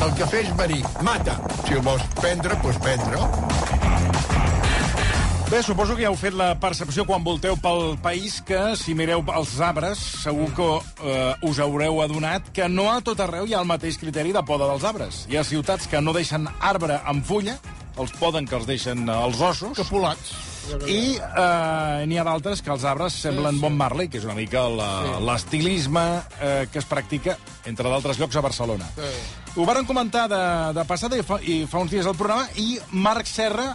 El cafè és verí, mata. Si el vols prendre, doncs prendre. Bé, suposo que ja heu fet la percepció quan volteu pel país que, si mireu els arbres, segur que eh, us haureu adonat que no a tot arreu hi ha el mateix criteri de poda dels arbres. Hi ha ciutats que no deixen arbre amb fulla, els poden que els deixen eh, els ossos, Capolats. I eh, n'hi ha d'altres que els arbres semblen bon Marley, que és una mica la- l'estilisme eh, que es practica, entre d'altres llocs, a Barcelona. Ho varen comentar de, de passada i fa, i fa uns dies al programa, i Marc Serra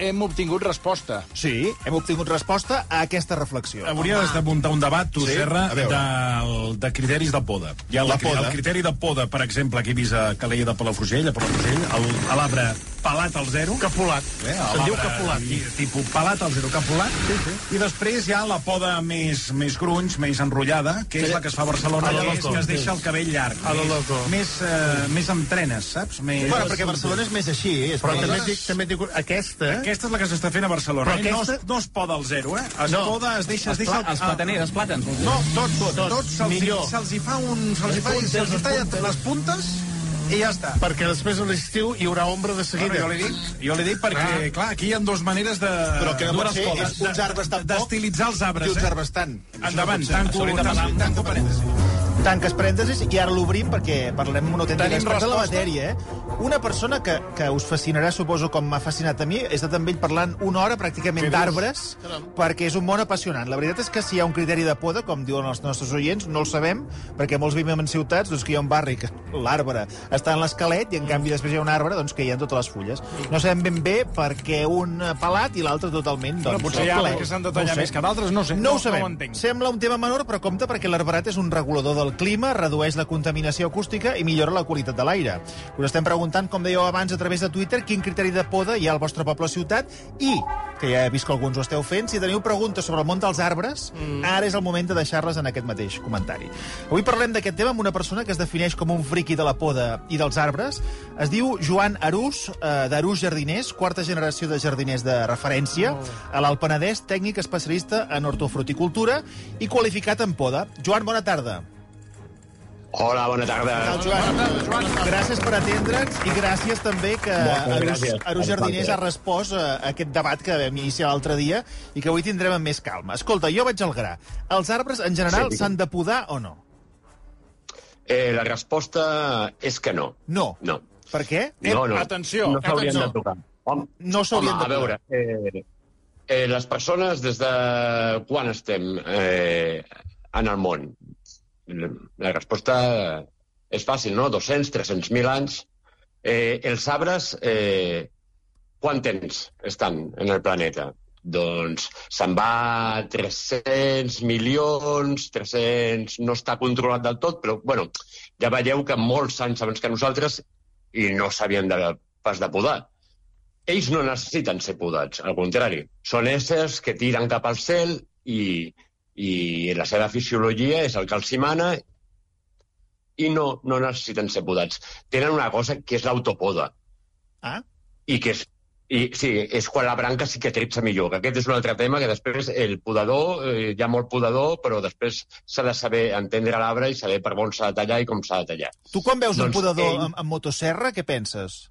hem obtingut resposta. Sí, hem obtingut resposta a aquesta reflexió. Hauries de muntar un debat, tu, Sí? Serra, de, de criteris de poda. Hi ha La el, poda. el criteri de poda, per exemple, que he vist a Calella de Palafrugell, a Palafrugell, l'arbre pelat al zero. Capolat. Eh, Se'n diu capolat. ti- Tipus pelat al zero, capolat. Sí, sí. I després hi ha la poda més, més grunys, més enrotllada, que és la que es fa a Barcelona, A que és que es deixa el cabell llarg. A lo més- loco. Més, eh, més amb trenes, saps? Més... Bueno, perquè Barcelona és més així. És Però també dic, també dic aquesta... Aquesta és la que s'està fent a Barcelona. Però eh? no, aquesta- es, no es poda al zero, eh? Es No. poda, es deixa... Es Els, deixa pla, els plataners, els plàtans. No, tots, tots, Tots, tots se'ls hi fa un... Se'ls hi fa, se'ls hi talla les puntes i ja està. Perquè després a l'estiu hi haurà ombra de Bueno, seguida. jo li dic, jo li dic perquè, clar, aquí hi ha dues maneres de... Però que no pot ser, uns de- arbres tan poc D'estilitzar els arbres, I uns eh? arbres tant. Endavant, tanco, tanco, tanco parèntesi. Tanques parèntesis i ara l'obrim perquè parlem un autèntic Tenim expert de la matèria. Eh? Una persona que, que us fascinarà, suposo, com m'ha fascinat a mi, he estat amb ell parlant una hora pràcticament d'arbres, perquè és un món apassionant. La veritat és que si hi ha un criteri de poda, com diuen els nostres oients, no el sabem, perquè molts vivim en ciutats doncs, que hi ha un barri que l'arbre està en l'esquelet i en canvi després hi ha un arbre doncs, que hi ha totes les fulles. No sabem ben bé perquè un pelat i l'altre totalment doncs, potser hi ha que s'han de No tallar ho sé. més que d'altres, no ho sé. No ho No sabem. ho entenc. Sembla un tema menor, però compte perquè l'arborat és un regulador del clima, redueix la contaminació acústica i millora la qualitat de l'aire. Us estem preguntant, com dèieu abans a través de Twitter, quin criteri de poda hi ha al vostre poble o ciutat i, que ja he vist que alguns ho esteu fent, si teniu preguntes sobre el món dels arbres, mm. ara és el moment de deixar-les en aquest mateix comentari. Avui parlem d'aquest tema amb una persona que es defineix com un friqui de la poda i dels arbres. Es diu Joan Arús, eh, d'Arús Jardiners, quarta generació de jardiners de referència, a l'Alt Penedès, tècnic especialista en hortofruticultura i qualificat en poda. Joan, bona tarda. Hola, bona tarda. Tal, Joan, gràcies per atendre'ns i gràcies també que Moltes Arús, gràcies. Arús Jardiners ha respost a aquest debat que vam iniciar l'altre dia i que avui tindrem amb més calma. Escolta, jo vaig al gra. Els arbres, en general, Sí. s'han de podar o no? Eh, la resposta és que no. No. No. Per què? No, no. atenció, No s'haurien de tocar. Home, No s'haurien home, de a veure, eh, eh, les persones des de quan estem eh, en el món? La resposta és fàcil, no? 200, 300.000 anys. Eh, els arbres, eh, quant temps estan en el planeta? Doncs se'n va 300 milions, 300... No està controlat del tot, però, bueno, ja veieu que molts anys abans que nosaltres i no s'havien de, pas de podar. Ells no necessiten ser podats, al contrari. Són éssers que tiren cap al cel i, i la seva fisiologia és el que els hi mana i no, no necessiten ser podats. Tenen una cosa que és l'autopoda Ah, i que és i sí, és quan la branca cicatritza millor, que aquest és un altre tema que després el podador, eh, hi ha molt podador, però després s'ha de saber entendre l'arbre i saber per on s'ha de tallar i com s'ha de tallar. tu quan veus un Doncs podador ell- amb, amb motosserra, què penses?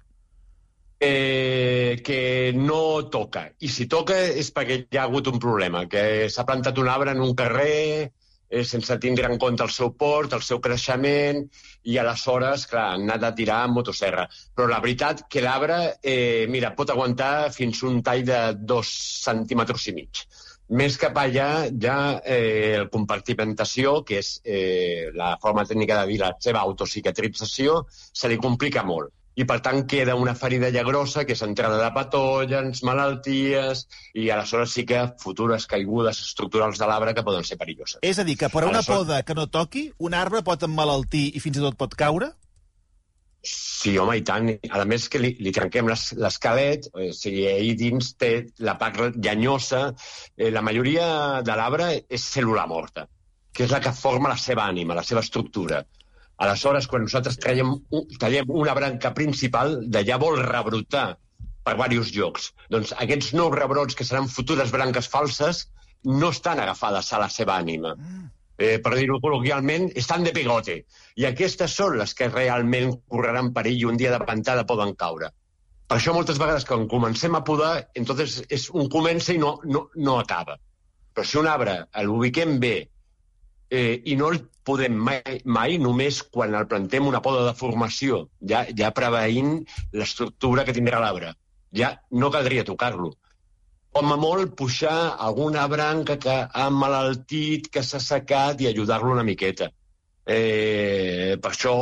Eh, que no toca. I si toca és perquè hi ha hagut un problema, que s'ha plantat un arbre en un carrer eh, sense tindre en compte el seu port, el seu creixement, i aleshores, clar, han anat a tirar amb motosserra. Però la veritat que l'arbre, eh, mira, pot aguantar fins un tall de dos centímetres i mig. Més cap allà, ja eh, el compartimentació, que és eh, la forma tècnica de dir la seva autocicatrització, se li complica molt i per tant queda una ferida ja grossa que és entrada de patògens, malalties i aleshores sí que futures caigudes estructurals de l'arbre que poden ser perilloses. És a dir, que per una Aleshores- poda que no toqui, un arbre pot emmalaltir i fins i tot pot caure? Sí, home, i tant. A més que li, li trenquem les- l'esquelet, o sigui, ahir dins té la part llenyosa. Eh, la majoria de l'arbre és cèl·lula morta, que és la que forma la seva ànima, la seva estructura. Aleshores, quan nosaltres un- tallem una branca principal, d'allà vol rebrotar per diversos llocs. Doncs aquests nous rebrots, que seran futures branques falses, no estan agafades a la seva ànima. eh, per dir-ho col·loquialment, estan de pegote. I aquestes són les que realment correran perill i un dia de ventada poden caure. Per això moltes vegades quan comencem a podar, entonces és un comença i no, no, no acaba. Però si un arbre l'ubiquem bé eh, i no el podem mai, mai només quan el plantem una poda de formació, ja, ja preveint l'estructura que tindrà l'arbre. Ja no caldria tocar-lo com a molt pujar alguna branca que ha malaltit, que s'ha secat i ajudar-lo una miqueta. Eh, per això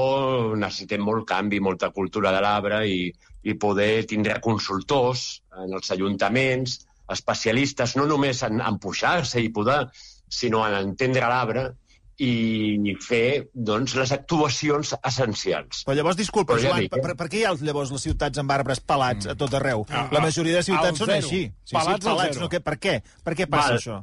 necessitem molt canvi, molta cultura de l'arbre i, i poder tindre consultors en els ajuntaments, especialistes, no només en, en pujar-se i podar, sinó en entendre l'arbre i fer doncs, les actuacions essencials. Però llavors, disculpa, Però ja Joan, dic, per, eh? per, per què hi ha llavors les ciutats amb arbres pelats a tot arreu? Ah, La majoria de ciutats són zero. així. Sí, Pelats sí, pelats. No, que, per què? Per què passa Val. això?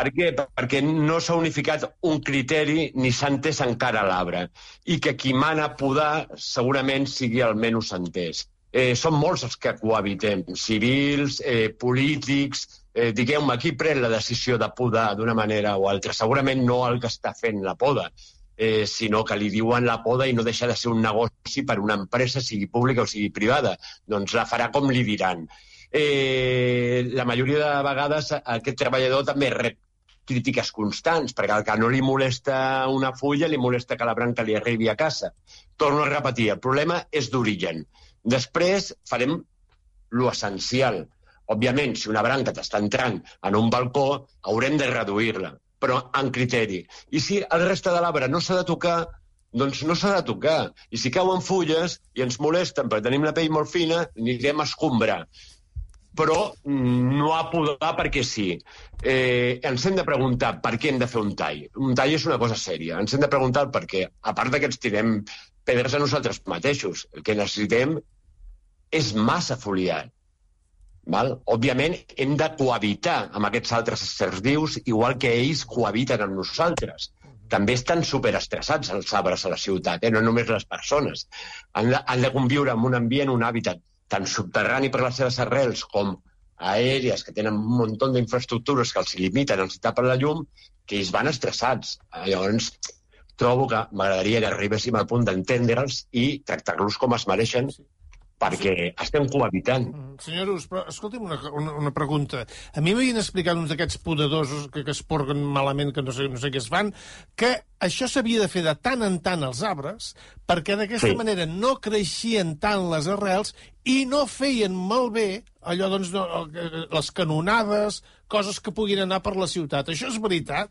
Per què? Perquè no s'ha unificat un criteri ni s'ha entès encara l'arbre. I que qui mana podar segurament sigui almenys entès. Eh, són molts els que cohabitem, civils, eh, polítics, eh, digueu-me, qui pren la decisió de podar d'una manera o altra? Segurament no el que està fent la poda, eh, sinó que li diuen la poda i no deixa de ser un negoci per una empresa, sigui pública o sigui privada. Doncs la farà com li diran. Eh, la majoria de vegades aquest treballador també rep crítiques constants, perquè el que no li molesta una fulla li molesta que la branca li arribi a casa. Torno a repetir, el problema és d'origen. Després farem lo essencial. Òbviament, si una branca t'està entrant en un balcó, haurem de reduir-la, però en criteri. I si el reste de l'arbre no s'ha de tocar, doncs no s'ha de tocar. I si cauen fulles i ens molesten perquè tenim la pell molt fina, anirem a escombrar però no a podar perquè sí. Eh, ens hem de preguntar per què hem de fer un tall. Un tall és una cosa sèria. Ens hem de preguntar per què. A part que ens tirem pedres a nosaltres mateixos. El que necessitem és massa foliar. Val? Òbviament, hem de cohabitar amb aquests altres éssers vius, igual que ells cohabiten amb nosaltres. També estan superestressats els arbres a la ciutat, eh? no només les persones. Han de, han de conviure en un ambient, un hàbitat tant subterrani per les seves arrels com aèries, que tenen un munt d'infraestructures que els limiten, els tapen la llum, que ells van estressats. Eh, Llavors, trobo que m'agradaria que arribéssim al punt d'entendre'ls i tractar-los com es mereixen, perquè estem cohabitant. Mm, Senyor Us, però escolti'm una, una, una pregunta. A mi m'havien explicat uns d'aquests podadors que, que es porguen malament, que no sé, no sé què es fan, que això s'havia de fer de tant en tant als arbres, perquè d'aquesta Sí. manera no creixien tant les arrels i no feien malbé allò, doncs, no, el- les canonades, coses que puguin anar per la ciutat. Això és veritat?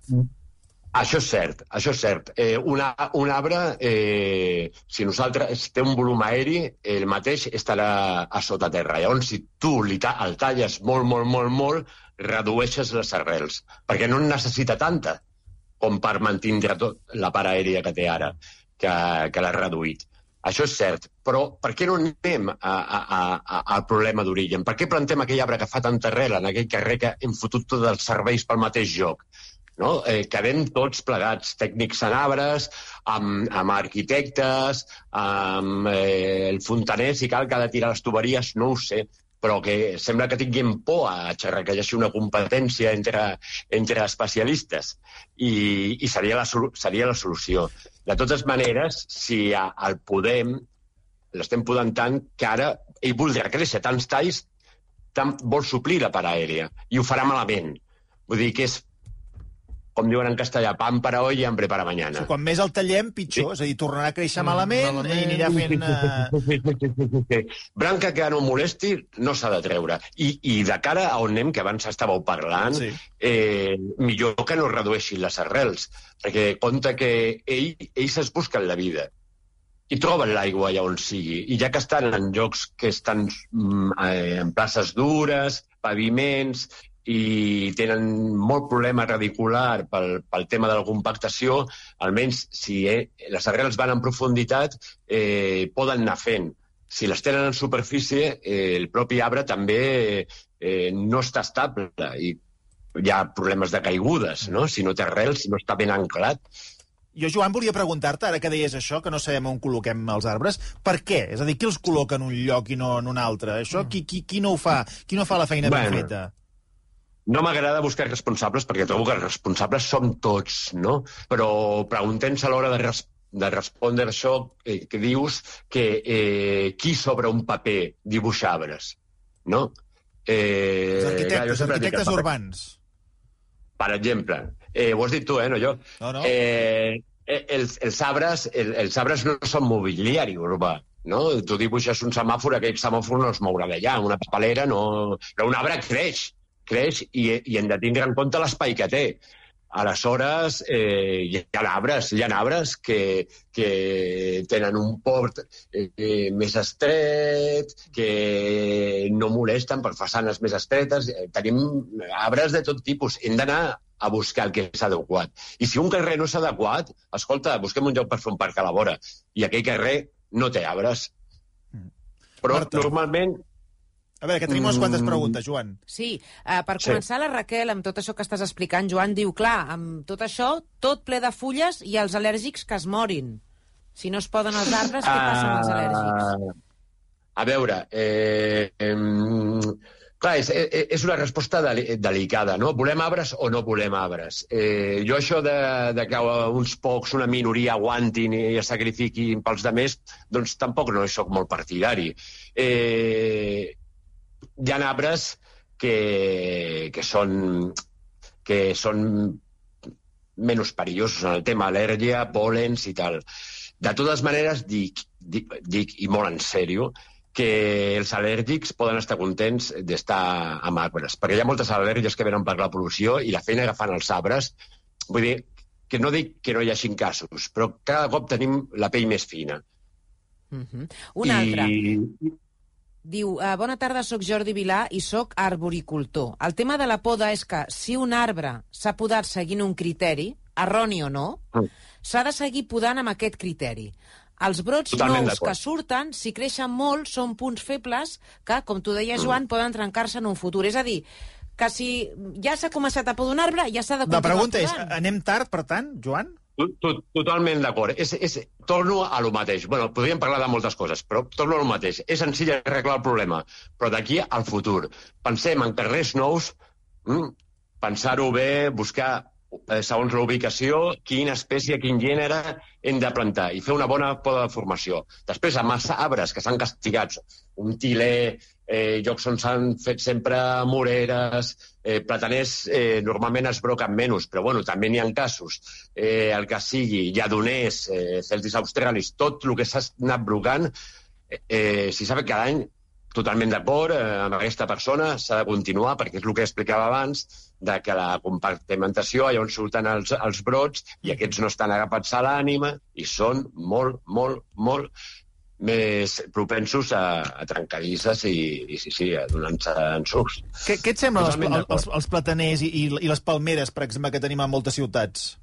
Això és cert, això és cert. Eh, una, un arbre, eh, si nosaltres té un volum aeri, el mateix estarà a sota terra. Llavors, si tu li ta el talles molt, molt, molt, molt, redueixes les arrels, perquè no en necessita tanta com per mantindre tot la part aèria que té ara, que, que l'ha reduït. Això és cert, però per què no anem a, a, a, al problema d'origen? Per què plantem aquell arbre que fa tanta arrel en aquell carrer que hem fotut tots els serveis pel mateix lloc? No? Eh, quedem tots plegats, tècnics en arbres, amb, amb arquitectes, amb eh, el fontaner, si cal que ha de tirar les tuberies, no ho sé, però que sembla que tinguin por a xerrar, que hi hagi una competència entre, entre especialistes. I, i seria, la, seria la solució. De totes maneres, si a, el podem, l'estem podant tant que ara ell voldrà créixer tants talls, tant vol suplir la part aèria, i ho farà malament. Vull dir que és com diuen en castellà, pan para hoy y hambre para mañana. Quan més el tallem, pitjor. És a dir, tornarà a créixer malament, malament. i anirà fent... Eh... Branca que no molesti no s'ha de treure. I, I de cara a on anem, que abans estàveu parlant, Sí. eh, millor que no redueixin les arrels, perquè compte que ell, ells es busquen la vida i troben l'aigua allà on sigui. I ja que estan en llocs que estan mm, eh, en places dures, paviments, i tenen molt problema radicular pel, pel tema de la compactació, almenys si eh, les arrels van en profunditat, eh, poden anar fent. Si les tenen en superfície, eh, el propi arbre també eh, no està estable i hi ha problemes de caigudes, no? Si no té arrels, si no està ben anclat. Jo, Joan, volia preguntar-te, ara que deies això, que no sabem on col·loquem els arbres, per què? És a dir, qui els col·loca en un lloc i no en un altre? Això, qui, qui, qui no ho fa? Qui no fa la feina ben Bueno. feta? No m'agrada buscar responsables perquè trobo que els responsables som tots, no? Però preguntem-se a l'hora de, res de respondre això eh, que dius que eh, qui sobre un paper dibuixa arbres, no? Els Eh, jo arquitectes, dic arquitectes que- urbans. Per exemple, eh, ho has dit tu, eh, no jo. No, no. Eh, eh, els, els arbres, el, els arbres no són mobiliari urbà, no? Tu dibuixes un semàfor, aquell semàfor no es mourà d'allà, una papelera no... Però un arbre creix, creix i, i hem de tindre en compte l'espai que té. Aleshores, eh, hi ha arbres, hi ha arbres que, que tenen un port eh, més estret, que no molesten per façanes més estretes. Eh, tenim arbres de tot tipus. Hem d'anar a buscar el que és adequat. I si un carrer no és adequat, escolta, busquem un lloc per fer un parc a la vora. I aquell carrer no té arbres. Però Marta. normalment A veure, que tenim unes quantes Mm. preguntes, Joan. Sí, uh, per Sí. començar, la Raquel, amb tot això que estàs explicant, Joan diu, clar, amb tot això, tot ple de fulles i els al·lèrgics que es morin. Si no es poden els arbres, què passa amb els al·lèrgics? Ah, A veure, eh, eh, clar, és, eh, és una resposta deli delicada, no? Volem arbres o no volem arbres? Eh, jo això de, de que uns pocs, una minoria, aguantin i es sacrifiquin pels demés, doncs tampoc no sóc molt partidari. Eh, hi ha arbres que, que són que són menys perillosos en el tema al·lèrgia, pòlens i tal. De totes maneres, dic, dic, dic i molt en sèrio, que els al·lèrgics poden estar contents d'estar amb arbres, perquè hi ha moltes al·lèrgies que venen per la pol·lució i la feina que fan els arbres, vull dir, que no dic que no hi hagin casos, però cada cop tenim la pell més fina. Uh -huh. Un altre. Diu, eh, bona tarda, sóc Jordi Vilà i sóc arboricultor. El tema de la poda és que si un arbre s'ha podat seguint un criteri, erroni o no, Mm. s'ha de seguir podant amb aquest criteri. Els brots Totalment nous que surten, si creixen molt, són punts febles que, com tu deies, Joan, poden trencar-se en un futur. És a dir, que si ja s'ha començat a podar un arbre, ja s'ha de La continuar pregunta és, podant. anem tard, per tant, Joan? To- to- Totalment d'acord. És, és, torno a lo mateix. Bueno, podríem parlar de moltes coses, però torno a lo mateix. És senzill arreglar el problema, però d'aquí al futur. Pensem en carrers nous, mm, pensar-ho bé, buscar, eh, segons la ubicació, quina espècie, quin gènere hem de plantar i fer una bona poda de formació. Després, amb els arbres que s'han castigats, un tiler, eh, llocs on s'han fet sempre moreres, eh, plataners eh, normalment es broquen menys, però bueno, també n'hi ha casos. Eh, el que sigui, lladoners, eh, celtis australis, tot el que s'ha anat brocant, eh, eh, si sap que cada any totalment d'acord eh, amb aquesta persona, s'ha de continuar, perquè és el que explicava abans, de que la compartimentació, allà on surten els, els brots, i aquests no estan agafats a l'ànima, i són molt, molt, molt més propensos a, a trencadisses i, i sí, sí, a donar-se ensucs. Què, què et semblen els, els, els, els plataners i, i, i les palmeres, per exemple, que tenim a moltes ciutats?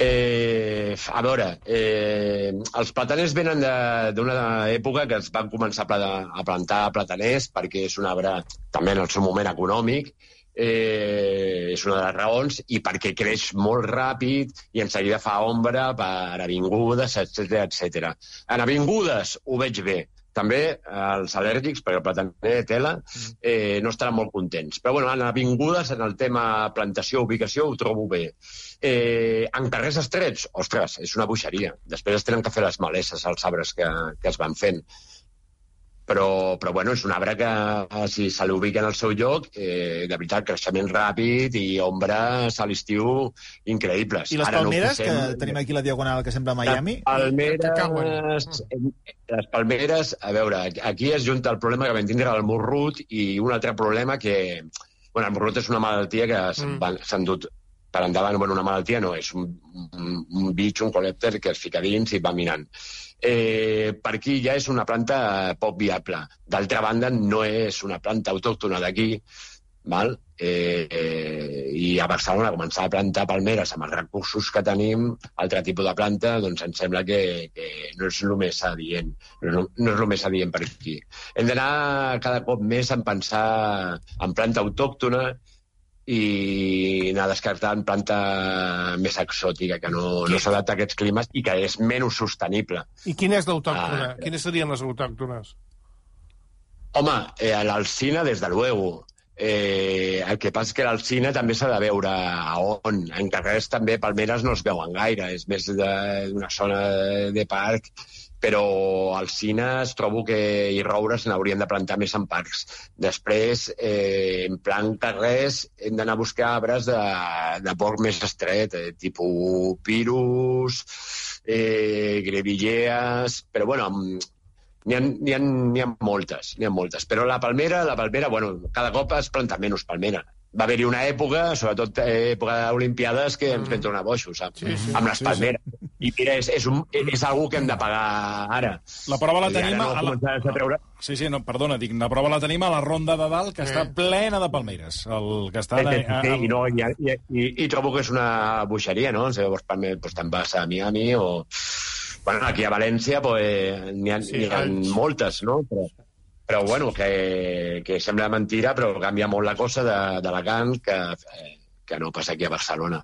Eh, a veure, eh, els plataners venen de- d'una època que es van començar a, a plantar plataners perquè és un arbre també en el seu moment econòmic, eh, és una de les raons, i perquè creix molt ràpid i en seguida fa ombra per avingudes, etc etc. En avingudes ho veig bé. També els al·lèrgics, perquè el plataner de tela, eh, no estaran molt contents. Però bueno, en avingudes, en el tema plantació, ubicació, ho trobo bé. Eh, en carrers estrets, ostres, és una boixeria. Després es tenen que fer les maleses als arbres que, que es van fent. Però, però bueno, és un arbre que, si se l'ubica en el seu lloc, eh, de veritat, creixement ràpid i ombres a l'estiu increïbles. I les Ara no palmeres, que posem- tenim aquí la diagonal que sembla Miami? les palmeres, Que les palmeres, a veure, aquí es junta el problema que vam tindre el morrut i un altre problema que... Bueno, el morrut és una malaltia que s'han Mm. mm. dut per endavant. Bueno, una malaltia no, és un, un, un bitx, un colèpter que es fica dins i va minant. Eh, per aquí ja és una planta poc viable. D'altra banda, no és una planta autòctona d'aquí, val? Eh, eh, i a Barcelona començar a plantar palmeres amb els recursos que tenim, altre tipus de planta, doncs em sembla que, que no és el més adient. No, no és el més adient per aquí. Hem d'anar cada cop més en pensar en planta autòctona i anar descartant planta més exòtica, que no, no s'adapta a aquests climes i que és menys sostenible. I quina és l'autòctona? Ah. Quines serien les autòctones? Home, eh, l'alcina, des de luego. Eh, el que passa és que l'alcina també s'ha de veure a on. En carrers també palmeres no es veuen gaire, és més d'una zona de parc, però alcines trobo que i roures n'haurien de plantar més en parcs. Després, eh, en plan carrers, hem d'anar a buscar arbres de, de porc més estret, eh, tipus pirus, eh, grevillees, però bueno, amb- n'hi ha, ha, ha moltes, n'hi ha moltes. Però la palmera, la palmera, bueno, cada cop es planta menys palmera. Va haver-hi una època, sobretot eh, època d'Olimpiades, que ens vam tornar boixos, saps? Sí, sí, amb les sí, palmeres. I mira, és, és, un, és algo que hem de pagar ara. La prova la I tenim no a la... a treure... Sí, sí, no, perdona, dic, la prova la tenim a la ronda de dalt, que està plena de palmeres. El que està... Sí, sí, sí, a- i, no, i, i, i, i trobo que és una boixeria, no? Llavors, palmer, pues, te'n vas a Miami o... Bueno, aquí a València pues, n'hi ha, Sí, sí, ha moltes, no? Però, però bueno, que, que sembla mentira, però canvia molt la cosa de- d'Alacant que, eh, que no passa aquí a Barcelona.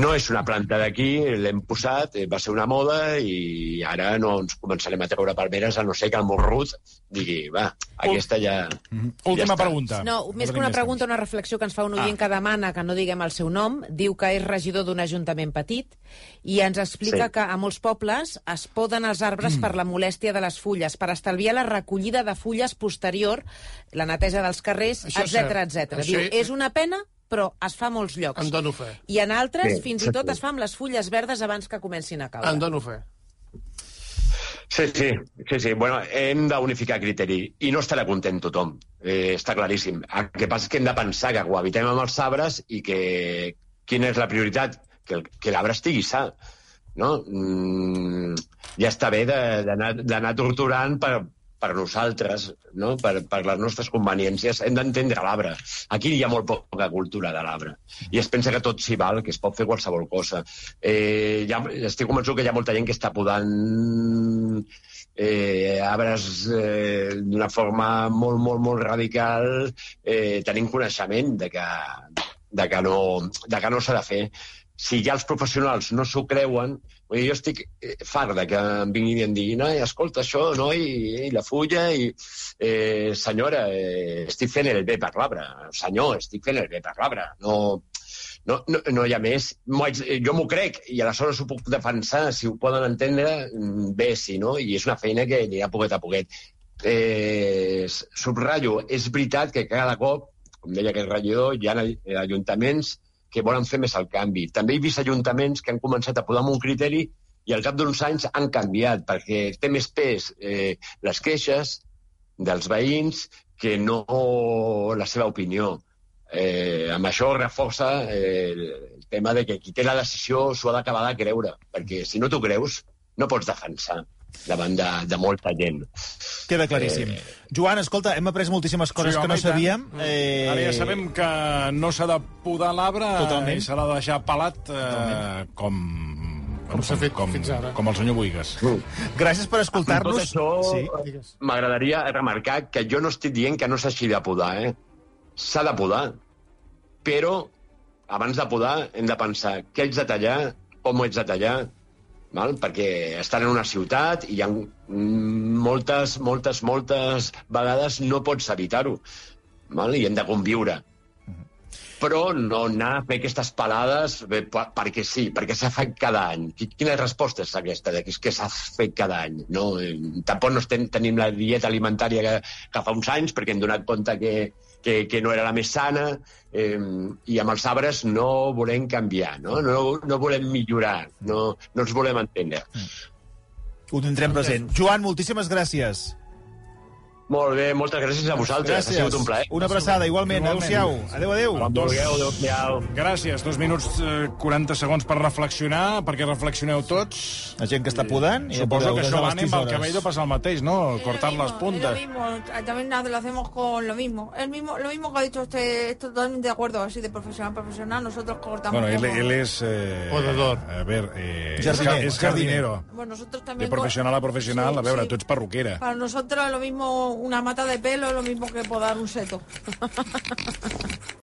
No és una planta d'aquí, l'hem posat, eh, va ser una moda i ara no ens començarem a treure palmeres, a no ser que el morrut digui, va, aquesta ja... Ja Última està. pregunta. No, més que una pregunta, una reflexió que ens fa un oient que demana que no diguem el seu nom. Diu que és regidor d'un ajuntament petit i ens explica Sí. que a molts pobles es poden els arbres per la molèstia de les fulles, per estalviar la recollida de fulles posterior, la neteja dels carrers, etc etc. Diu, és una pena, però es fa a molts llocs. En dono fe. I en altres, Sí, fins i tot sí. es fa amb les fulles verdes abans que comencin a caure. En dono fe. Sí, sí, sí, sí. Bueno, hem d'unificar criteri i no estarà content tothom, eh, està claríssim. El que passa és que hem de pensar que cohabitem amb els arbres i que quina és la prioritat? Que, que l'arbre estigui sa. No? Mm, ja està bé de- d'anar d'anar torturant per, per nosaltres, no? per, per les nostres conveniències. Hem d'entendre l'arbre. Aquí hi ha molt poca cultura de l'arbre. I es pensa que tot s'hi val, que es pot fer qualsevol cosa. Eh, ja, estic convençut que hi ha molta gent que està podant eh, arbres eh, d'una forma molt, molt, molt radical, eh, tenint coneixement de que, de que no, de que no s'ha de fer. Si ja els professionals no s'ho creuen, vull dir, jo estic eh, fart que em vinguin i em diguin no, escolta això, noi, i, la fulla, i eh, senyora, eh, estic fent el bé per l'arbre. Senyor, estic fent el bé per l'arbre. No, no, no, no hi ha més. Eh, Jo m'ho crec i aleshores ho puc defensar. Si ho poden entendre, mm, bé, si no, i és una feina que anirà poquet a poquet. Eh, subratllo, és veritat que cada cop, com deia aquest regidor, hi ha eh, ajuntaments que volen fer més el canvi. També he vist ajuntaments que han començat a podar amb un criteri i al cap d'uns anys han canviat, perquè té més pes eh, les queixes dels veïns que no la seva opinió. Eh, amb això reforça eh, el tema de que qui té la decisió s'ho ha d'acabar de creure, perquè si no t'ho creus no pots defensar davant de, de molta gent. Queda claríssim. Joan, escolta, hem après moltíssimes coses Sí, que home, no i tant. sabíem. Eh... Ara ja sabem que no s'ha de podar l'arbre Totalment. i s'ha de deixar pelat eh, com... Com s'ha fet fins ara. Com el senyor Buigas. Gràcies per Amb tot escoltar-nos. això, Sí. M'agradaria remarcar que jo no estic dient que no s'hagi de podar, eh? S'ha de podar. Però, abans de podar, hem de pensar què ets de tallar, com ho ets de tallar, val? perquè estan en una ciutat i hi ha moltes, moltes, moltes vegades no pots evitar-ho. I hem de conviure però no anar a fer aquestes pelades bé, per- perquè sí, perquè s'ha fet cada any. Qui- Quina resposta és aquesta de que és que s'ha fet cada any? No? Eh, Tampoc no estem, tenim la dieta alimentària que, que fa uns anys perquè hem donat compte que, que, que no era la més sana eh, i amb els arbres no volem canviar, no, no, no volem millorar, no, no ens volem entendre. Ho tindrem present. Joan, moltíssimes gràcies. Molt bé, moltes gràcies a vosaltres. Ha sigut un plaer. Una abraçada, igualment. Igualment. Adéu-siau. Adéu, adéu. Vulgueu, adéu-siau. Gràcies. Dos minuts eh, 40 segons per reflexionar, perquè reflexioneu tots. La gent que està podant... i Suposo que això va amb el cabello passa el mateix, no? Cortar Es lo les mismo, puntes. Es lo mismo, también nada, lo hacemos con lo mismo. El mismo, lo mismo que ha dicho usted, estoy totalmente de acuerdo, así de profesional a profesional, nosotros cortamos. Bueno, él, él es... Eh, Podador. A ver, eh, Jardiner, és, és jardinero. Bueno, nosotros De también. professional a professional, Sí, a veure, sí. tu ets perruquera. Para nosotros es lo mismo una mata de pelo, es lo mismo que podar un seto.